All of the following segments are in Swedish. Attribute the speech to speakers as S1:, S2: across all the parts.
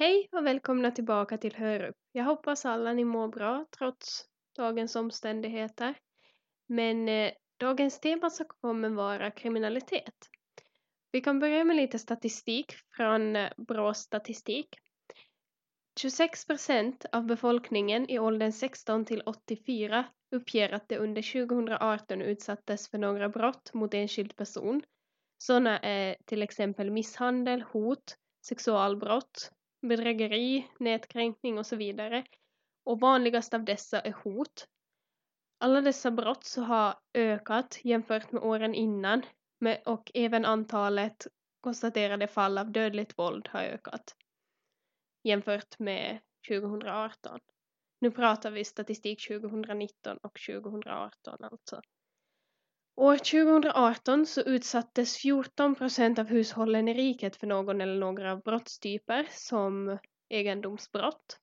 S1: Hej och välkomna tillbaka till Hör upp. Jag hoppas alla ni mår bra trots dagens omständigheter. Men eh, dagens tema så kommer vara kriminalitet. Vi kan börja med lite statistik från eh, Brås statistik. 26 procent av befolkningen i åldern 16 till 84 uppger att de under 2018 utsattes för några brott mot enskild person. Sådana är till exempel misshandel, hot, sexualbrott, bedrägeri, nätkränkning och så vidare. Och vanligast av dessa är hot. Alla dessa brott så har ökat jämfört med åren innan och även antalet konstaterade fall av dödligt våld har ökat jämfört med 2018. Nu pratar vi statistik 2019 och 2018 alltså. År 2018 så utsattes 14 procent av hushållen i riket för någon eller några brottstyper som egendomsbrott.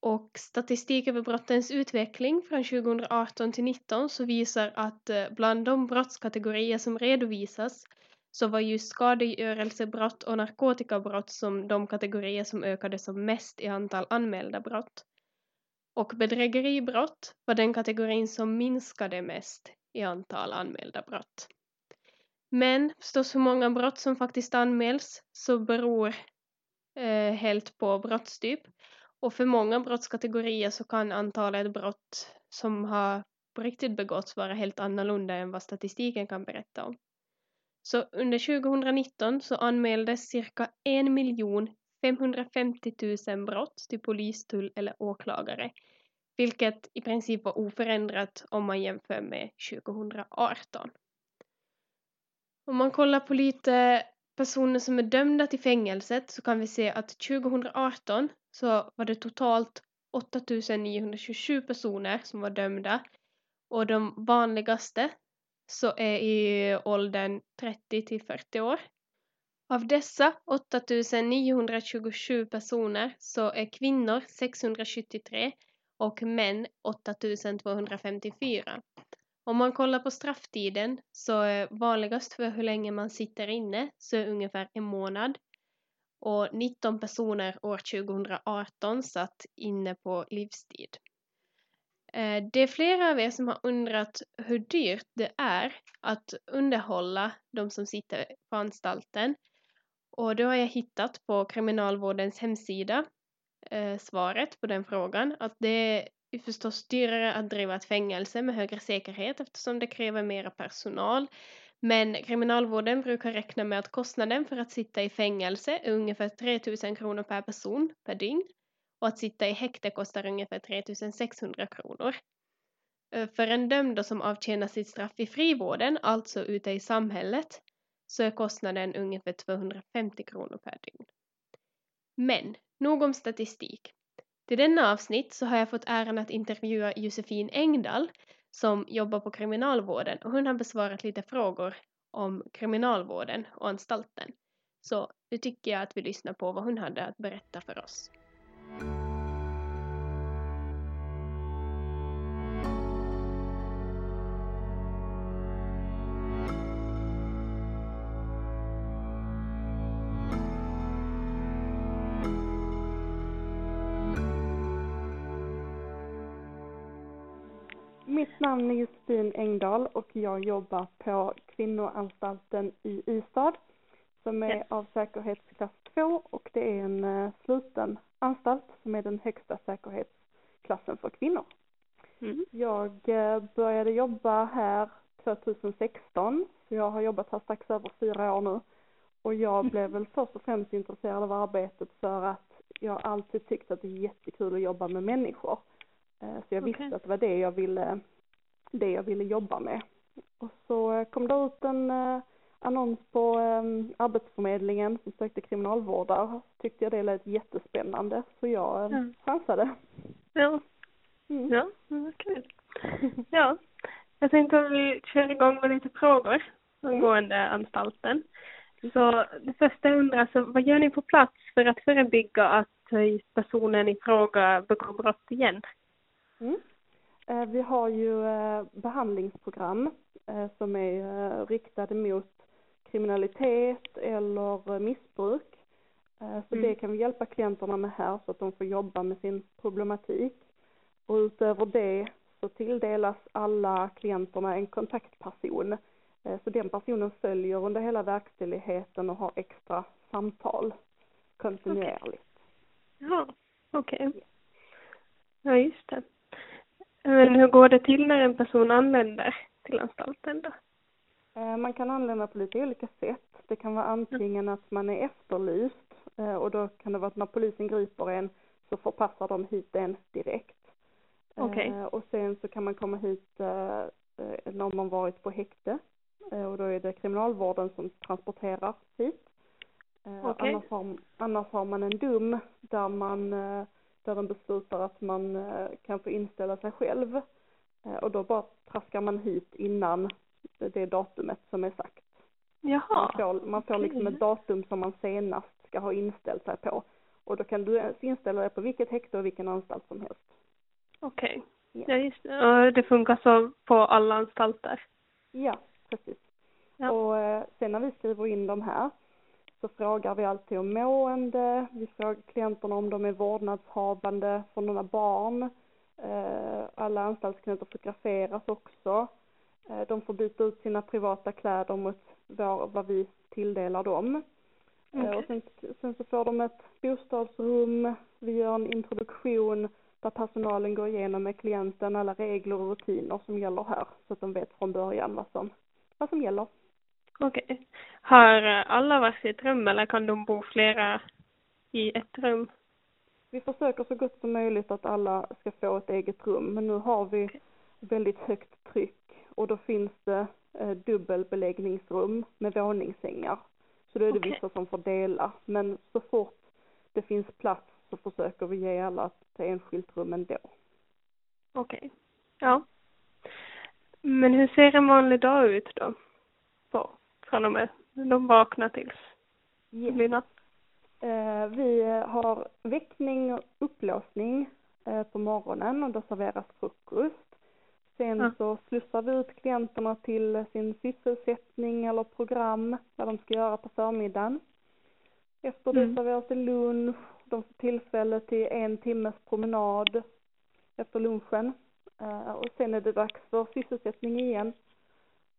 S1: Och statistik över brottens utveckling från 2018 till 2019 så visar att eh, bland de brottskategorier som redovisas så var just skadegörelsebrott och narkotikabrott som de kategorier som ökade som mest i antal anmälda brott. Och bedrägeribrott var den kategorin som minskade mest i antal anmälda brott. Men förstås hur många brott som faktiskt anmäls så beror eh, helt på brottstyp. Och för många brottskategorier så kan antalet brott som har på riktigt begåtts vara helt annorlunda än vad statistiken kan berätta om. Så under 2019 så anmäldes cirka 1 miljon 550 000 brott till polis, tull eller åklagare vilket i princip var oförändrat om man jämför med 2018. Om man kollar på lite personer som är dömda till fängelset så kan vi se att 2018 så var det totalt 8927 personer som var dömda och de vanligaste så är i åldern 30 till 40 år. Av dessa 8927 personer så är kvinnor 673 och män 8254. Om man kollar på strafftiden så är vanligast för hur länge man sitter inne så är ungefär en månad och 19 personer år 2018 satt inne på livstid. Eh, det är flera av er som har undrat hur dyrt det är att underhålla de som sitter på anstalten och då har jag hittat på Kriminalvårdens hemsida eh, svaret på den frågan. Att det är förstås dyrare att driva ett fängelse med högre säkerhet eftersom det kräver mera personal. Men kriminalvården brukar räkna med att kostnaden för att sitta i fängelse är ungefär 3000 kronor per person per dygn och att sitta i häkte kostar ungefär 3600 kronor. Eh, för en dömd som avtjänar sitt straff i frivården, alltså ute i samhället, så är kostnaden ungefär 250 kronor per dygn. Men Nog om statistik. Till denna avsnitt så har jag fått äran att intervjua Josefin Engdahl som jobbar på kriminalvården och hon har besvarat lite frågor om kriminalvården och anstalten. Så nu tycker jag att vi lyssnar på vad hon hade att berätta för oss.
S2: Mitt namn är Josefin Engdahl och jag jobbar på kvinnoanstalten i Ystad som är ja. av säkerhetsklass 2 och det är en uh, sluten anstalt som är den högsta säkerhetsklassen för kvinnor. Mm. Jag uh, började jobba här 2016 så jag har jobbat här strax över fyra år nu och jag mm. blev väl först och främst intresserad av arbetet för att jag alltid tyckt att det är jättekul att jobba med människor. Uh, så jag okay. visste att det var det jag ville det jag ville jobba med. Och så eh, kom det ut en eh, annons på eh, Arbetsförmedlingen som sökte kriminalvårdare. Tyckte jag det lät jättespännande så jag eh, chansade.
S3: Ja. Mm. Ja, vad kul. ja. Jag tänkte om vi kör igång med lite frågor angående mm. anstalten. Så det första jag undrar, alltså, vad gör ni på plats för att förebygga att personen i fråga begår brott igen?
S2: Mm. Eh, vi har ju eh, behandlingsprogram eh, som är riktade mot kriminalitet eller missbruk. Så mm. det kan vi hjälpa klienterna med här så att de får jobba med sin problematik. Och utöver det så tilldelas alla klienterna en kontaktperson. Så den personen följer under hela verkställigheten och har extra samtal kontinuerligt.
S3: Okay. Ja, okej. Okay. Ja, just det. Men hur går det till när en person anländer till anstalten då?
S2: Eh, man kan anlända på lite olika sätt. Det kan vara antingen att man är efterlyst eh, och då kan det vara att när polisen griper en så förpassar de hit en direkt.
S3: Okay.
S2: Och sen så kan man komma hit när man varit på häkte och då är det kriminalvården som transporterar hit. Okay. Annars, har, annars har man en dom där man där den beslutar att man eh, kan få inställa sig själv. Eh, och då bara traskar man hit innan det datumet som är sagt.
S3: Jaha.
S2: Man får, man får liksom ett datum som man senast ska ha inställt sig på. Och då kan du inställa dig på vilket häkte och vilken anstalt som helst.
S3: Okej. Okay. Ja. ja, just det. det funkar så på alla anstalter?
S2: Ja, precis. Ja. Och eh, sen när vi skriver in de här så frågar vi alltid om mående, vi frågar klienterna om de är vårdnadshavande för några barn. Eh, alla anstaltsklienter fotograferas också. Eh, de får byta ut sina privata kläder mot vad vi tilldelar dem. Eh, okay. Och sen, sen så får de ett bostadsrum, vi gör en introduktion där personalen går igenom med klienten alla regler och rutiner som gäller här så att de vet från början vad som, vad som gäller.
S3: Okej. Okay. Har alla varsitt rum eller kan de bo flera i ett rum?
S2: Vi försöker så gott som möjligt att alla ska få ett eget rum men nu har vi väldigt högt tryck och då finns det eh, dubbelbeläggningsrum med våningssängar. Så då är det okay. vissa som får dela men så fort det finns plats så försöker vi ge alla ett enskilt rum ändå.
S3: Okej. Okay. Ja. Men hur ser en vanlig dag ut då? Från och med de vaknar tills yes. blir natt.
S2: Eh, vi har väckning och upplåsning eh, på morgonen och då serveras frukost. Sen ja. så slussar vi ut klienterna till sin sysselsättning eller program, vad de ska göra på förmiddagen. Efter det mm. serveras det lunch, de får tillfälle till en timmes promenad efter lunchen. Eh, och sen är det dags för sysselsättning igen.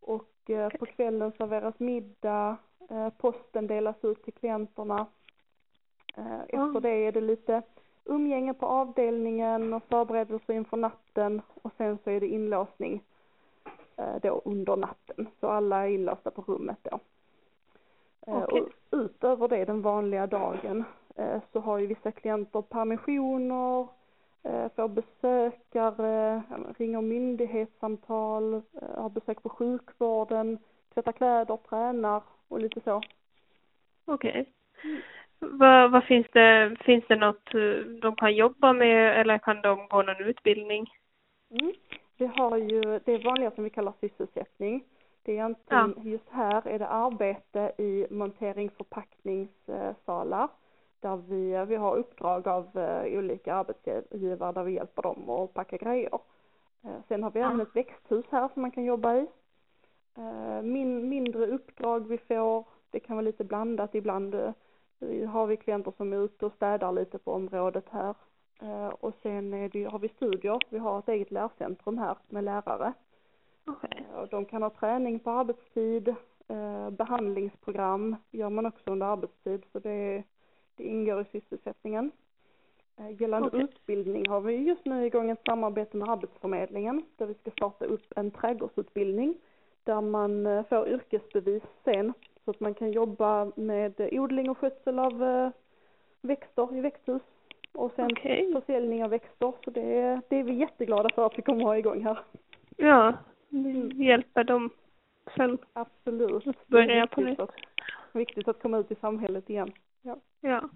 S2: Och på kvällen serveras middag, eh, posten delas ut till klienterna. Eh, efter det är det lite umgänge på avdelningen och förberedelser inför natten och sen så är det inlåsning då under natten. Så alla är inlåsta på rummet då. Okay. Och utöver det den vanliga dagen så har ju vissa klienter permissioner, Eh, får besökare, ringer myndighetssamtal, eh, har besök på sjukvården, tvättar kläder, tränar och lite så.
S3: Okej. Okay. Vad, vad finns det, finns det något eh, de kan jobba med eller kan de gå någon utbildning?
S2: Mm. Vi har ju det vanliga som vi kallar sysselsättning. Det är egentligen, ja. just här är det arbete i montering förpackningssalar där vi, vi har uppdrag av uh, olika arbetsgivare där vi hjälper dem att packa grejer. Uh, sen har vi även ett växthus här som man kan jobba i. Uh, min, mindre uppdrag vi får, det kan vara lite blandat ibland. har vi klienter som är ute och städar lite på området här. och sen är det, har vi studier, vi har ett eget lärcentrum här med lärare. Okay. och de kan ha träning på arbetstid, behandlingsprogram gör man också under arbetstid så det är det ingår i sysselsättningen. Eh, gällande okay. utbildning har vi just nu igång ett samarbete med Arbetsförmedlingen där vi ska starta upp en trädgårdsutbildning där man eh, får yrkesbevis sen så att man kan jobba med odling och skötsel av eh, växter i växthus och sen okay. försäljning av växter så det är, det är vi jätteglada för att vi kommer ha igång här.
S3: Ja, vi hjälper dem sen.
S2: Absolut.
S3: Börja på nytt.
S2: viktigt att komma ut i samhället igen. Ja.
S3: ja.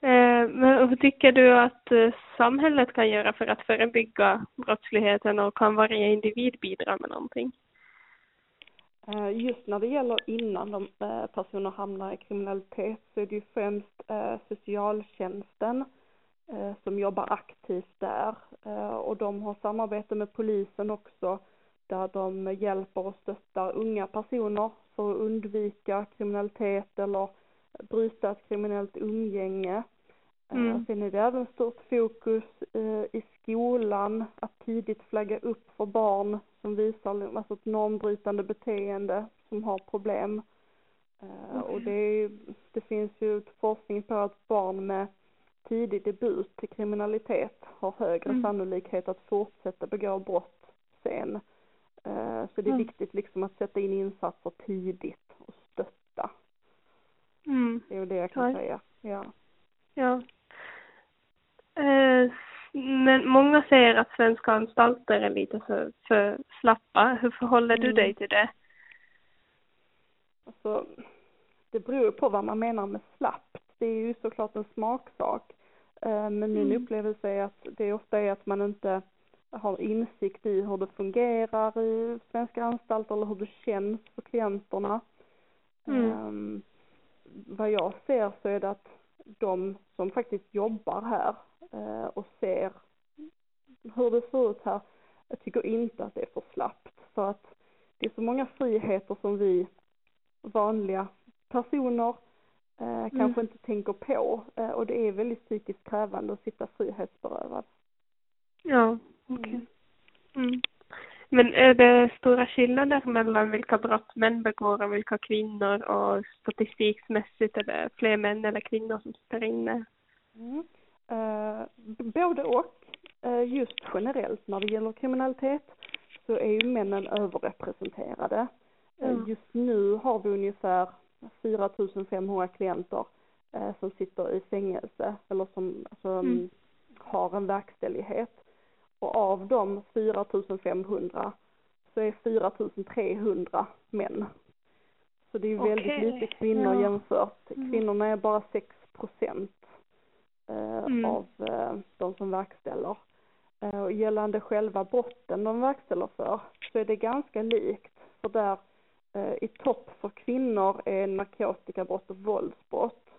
S3: Eh, men vad tycker du att eh, samhället kan göra för att förebygga brottsligheten och kan varje individ bidra med någonting?
S2: Eh, just när det gäller innan de eh, personer hamnar i kriminalitet så är det ju främst socialtjänsten som jobbar aktivt där och de har samarbete med polisen också där de hjälper och stöttar unga personer för att undvika kriminalitet eller bryta ett kriminellt umgänge. Eh,
S3: Mm.
S2: Sen är det även stort fokus eh, i skolan att tidigt flagga upp för barn som visar alltså ett normbrytande beteende som har problem. Eh, Och det, är, det finns ju forskning på att barn med tidig debut till kriminalitet har högre
S3: Mm.
S2: sannolikhet att fortsätta begå brott sen. Så det är
S3: Mm.
S2: viktigt liksom att sätta in insatser tidigt.
S3: Mm.
S2: Det är väl det jag kan
S3: Oj.
S2: säga. Ja.
S3: Ja. Eh, men många säger att svenska anstalter är lite för, för slappa. Hur förhåller du
S2: Mm.
S3: dig till det?
S2: Alltså, det beror på vad man menar med slappt. Det är ju såklart en smaksak. Eh, Men min
S3: Mm.
S2: upplevelse är att det ofta är att man inte har insikt i hur det fungerar i svenska anstalter eller hur det känns för klienterna.
S3: Mm.
S2: Vad jag ser så är det att de som faktiskt jobbar här eh, och ser hur det ser ut här, jag tycker inte att det är för slappt. För att det är så många friheter som vi vanliga personer eh, kanske inte tänker på. Eh, och det är väldigt psykiskt krävande att sitta frihetsberövad.
S3: Ja, okej.
S2: Mm.
S3: Mm. Men är det stora skillnader mellan vilka brott män begår och vilka kvinnor och statistikmässigt är det fler män eller kvinnor som sitter inne?
S2: Mm. Eh, både och. Eh, just generellt när det gäller kriminalitet så är ju männen överrepresenterade. Eh,
S3: Ja.
S2: just nu har vi ungefär 4500 klienter eh, som sitter i fängelse eller som, som
S3: Mm.
S2: har en verkställighet. Och av de 4500 så är 4300 män. Så det är ju väldigt lite kvinnor
S3: ja.
S2: jämfört.
S3: Mm.
S2: Kvinnorna är bara 6 procent eh,
S3: Mm.
S2: av eh, de som verkställer. Eh, och gällande själva brotten de verkställer för så är det ganska likt. För där i topp för kvinnor är narkotikabrott och våldsbrott.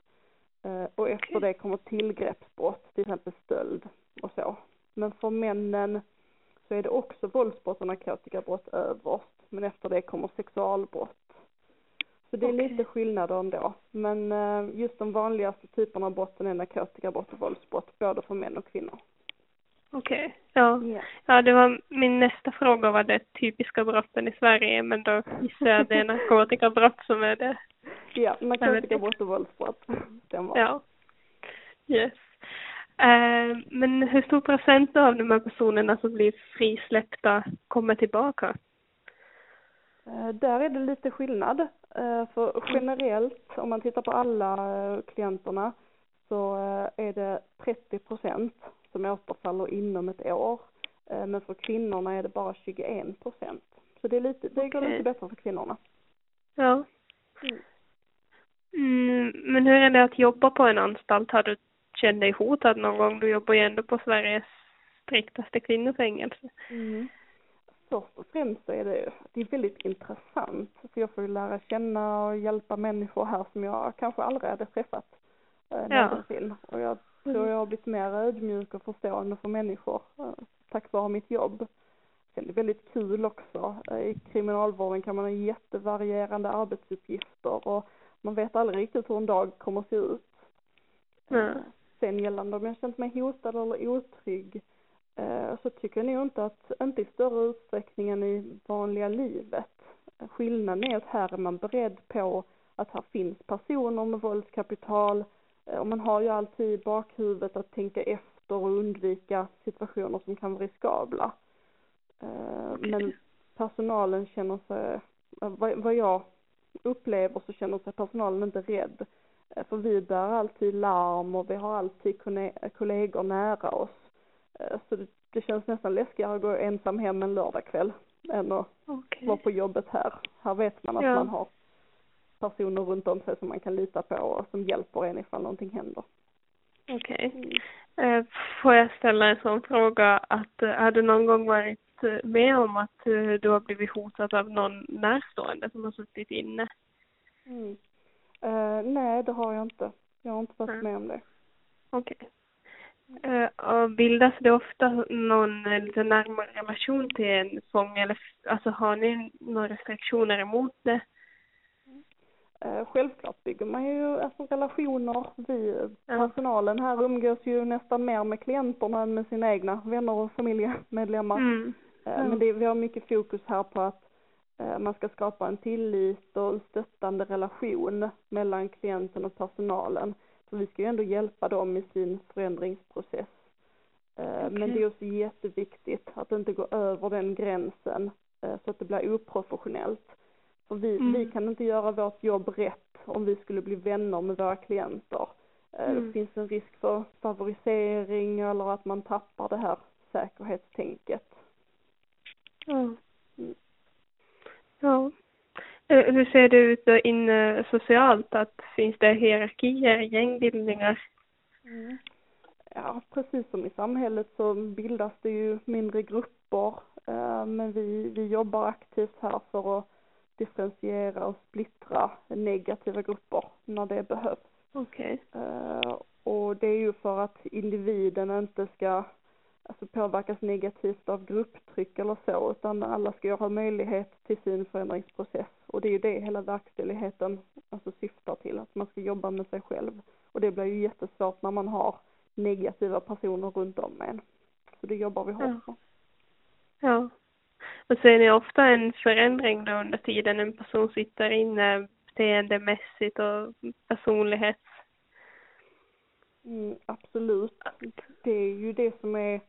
S2: Och efter det kommer tillgreppsbrott, till exempel stöld och så. Men för männen så är det också våldsbrott och narkotikabrott överst. Men efter det kommer sexualbrott. Så det är
S3: Okej.
S2: lite skillnader ändå. Men eh, just de vanligaste typerna av brotten är narkotikabrott och våldsbrott, både för män och kvinnor.
S3: Okej, ja.
S2: Ja.
S3: Ja, det var min nästa fråga var det typiska brotten i Sverige, men då gissar jag det är narkotikabrott som är det.
S2: Ja, narkotikabrott och våldsbrott. Stämmer.
S3: Ja. Yes. Eh, men hur stor procent av de här personerna som blir frisläppta kommer tillbaka?
S2: Eh, Där är det lite skillnad. Eh, För generellt, om man tittar på alla klienterna, så är det 30 procent som återfaller inom ett år. Men för kvinnorna är det bara 21 procent. Så det är lite, det går lite bättre för kvinnorna.
S3: Ja.
S2: Mm.
S3: Mm, men hur är det att jobba på en anstalt? Har du känt dig hotad någon gång? Du jobbar ju ändå på Sveriges striktaste kvinnofängelse.
S2: Mm. Först och främst så är det, det är väldigt intressant. För jag får ju lära känna och hjälpa människor här som jag kanske aldrig hade träffat eh,
S3: Ja.
S2: någonsin. Och jag tror jag har blivit mer ödmjuk och förstående för människor eh, tack vare mitt jobb. Sen är det väldigt kul också. Eh, I kriminalvården kan man ha jättevarierande arbetsuppgifter och man vet aldrig riktigt hur en dag kommer att se ut.
S3: Ja.
S2: Sen gällande om jag känt mig hotad eller otrygg eh, så tycker jag nog inte att, inte i större utsträckning än i vanliga livet. Skillnaden är att här är man beredd på att här finns personer med våldskapital eh, och man har ju alltid i bakhuvudet att tänka efter och undvika situationer som kan vara riskabla. Eh, Men personalen känner sig, vad, vad jag upplever så känner sig personalen inte rädd. För vi bär alltid larm och vi har alltid kollegor nära oss. Eh, Så det, det känns nästan läskigare att gå ensam hem en lördagkväll än att
S3: Okej.
S2: vara på jobbet här. Här vet man att
S3: Ja.
S2: man har personer runt om sig som man kan lita på och som hjälper en ifall någonting händer.
S3: Okej.
S2: Mm.
S3: Eh, Får jag ställa en sån fråga att eh, har du någon gång varit med om att du har blivit hotad av någon närstående som har suttit inne?
S2: Mm. Eh, nej, det har jag inte. Jag har inte varit
S3: Mm.
S2: med om det.
S3: Okej. Eh, och bildas det ofta någon eh, lite närmare relation till en fånge eller alltså har ni några restriktioner emot det?
S2: Eh, självklart bygger man ju alltså relationer. Vi, personalen här umgås ju nästan mer med klienterna än med sina egna vänner och familjemedlemmar. Mm. Mm. Men det, vi har mycket fokus här på att man ska skapa en tillit och en stöttande relation mellan klienten och personalen. För vi ska ju ändå hjälpa dem i sin förändringsprocess. Okay. Men det är också jätteviktigt att inte gå över den gränsen så att det blir oprofessionellt. För vi, mm. vi kan inte göra vårt jobb rätt om vi skulle bli vänner med våra klienter. Eh, mm. Det finns en risk för favorisering eller att man tappar det här säkerhetstänket.
S3: Mm. Ja. Eh, hur ser det ut inne socialt? Att finns det hierarkier, gängbildningar?
S2: Mm. Ja, precis som i samhället så bildas det ju mindre grupper. Eh, men vi, vi jobbar aktivt här för att differentiera och splittra negativa grupper när det behövs.
S3: Okej.
S2: Okay. Och det är ju för att individen inte ska alltså påverkas negativt av grupptryck eller så, utan alla ska ju ha möjlighet till sin förändringsprocess. Och det är ju det hela verkställigheten alltså syftar till, att man ska jobba med sig själv. Och det blir ju jättesvårt när man har negativa personer runt om en. Så det jobbar vi hårt
S3: på. Ja. ja. Och ser ni ofta en förändring då under tiden en person sitter inne beteendemässigt och personlighets?
S2: Mm, absolut. Det är ju det som är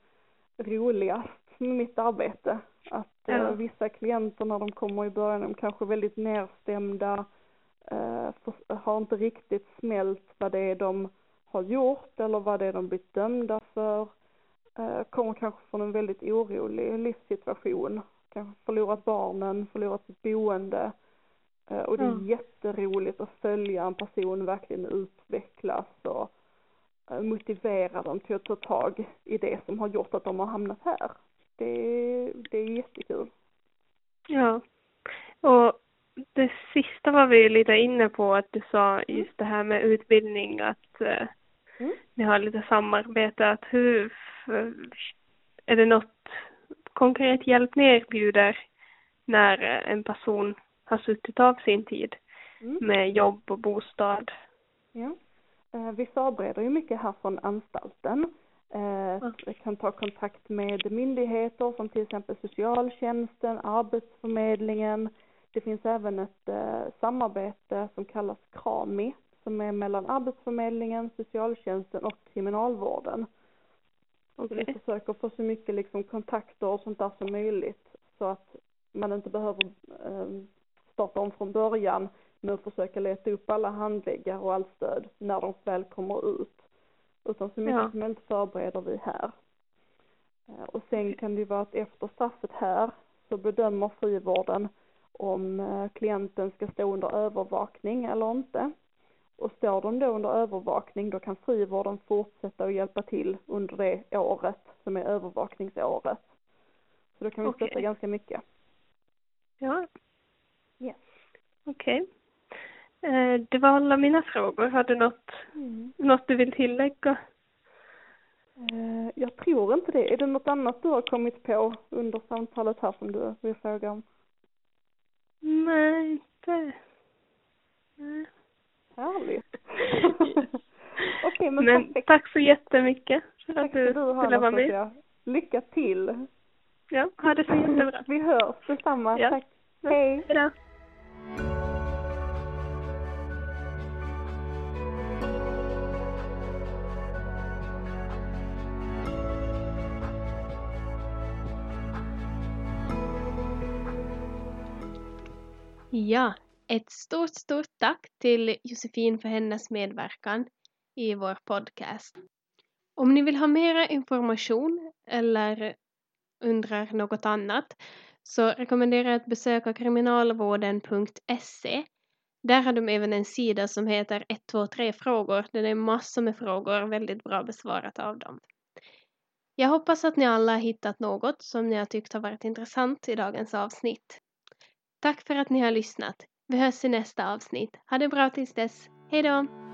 S2: roligast med mitt arbete. Att ja. eh, vissa klienter när de kommer i början, de kanske är väldigt nedstämda, eh, för, har inte riktigt smält vad det är de har gjort eller vad det är de blivit dömda för. Eh, kommer kanske från en väldigt orolig livssituation kanske förlorat barnen, förlorat sitt boende. Och det är mm. jätteroligt att följa en person verkligen utvecklas och motivera dem till att ta tag i det som har gjort att de har hamnat här. Det, det är jättekul.
S3: Ja. Och det sista var vi lite inne på att du sa just det här med utbildning att eh, mm. ni har lite samarbete. Att hur, är det något konkret hjälp ni erbjuder när en person har suttit av sin tid mm. med jobb och bostad.
S2: Ja. Eh, vi förbereder ju mycket här från anstalten. Eh, vi kan ta kontakt med myndigheter som till exempel socialtjänsten, arbetsförmedlingen. Det finns även ett eh, samarbete som kallas KRAMI som är mellan arbetsförmedlingen, socialtjänsten och kriminalvården. Och vi försöker få så mycket liksom kontakter och sånt där som möjligt så att man inte behöver eh, starta om från början med att försöka leta upp alla handläggare och allt stöd när de väl kommer ut. Utan så mycket ja. som möjligt förbereder vi här. Eh, och sen kan det ju vara att efter straffet här så bedömer frivården om eh, klienten ska stå under övervakning eller inte. Och står de då under övervakning då kan frivården fortsätta att hjälpa till under det året som är övervakningsåret. Så då kan vi okay. stötta ganska mycket.
S3: Ja.
S2: Yes.
S3: Okej. Okay. Eh, det var alla mina frågor. Har du något, mm. något du vill tillägga?
S2: Eh, jag tror inte det. Är det något annat du har kommit på under samtalet här som du vill fråga om?
S3: Nej, inte.
S2: Nej. Härligt. Okej, men,
S3: men perfekt. tack så jättemycket för att du ville vara med.
S2: Lycka till.
S3: Ja, ha det så jättebra.
S2: Vi hörs, detsamma. Ja. Tack. Ja. Hej.
S3: Hejdå.
S1: Ja, ett stort, stort tack till Josefin för hennes medverkan i vår podcast. Om ni vill ha mera information eller undrar något annat så rekommenderar jag att besöka kriminalvården.se. Där har de även en sida som heter 123 frågor. Den är massor med frågor, väldigt bra besvarat av dem. Jag hoppas att ni alla har hittat något som ni har tyckt har varit intressant i dagens avsnitt. Tack för att ni har lyssnat. Vi hörs i nästa avsnitt. Ha det bra tills dess. Hejdå!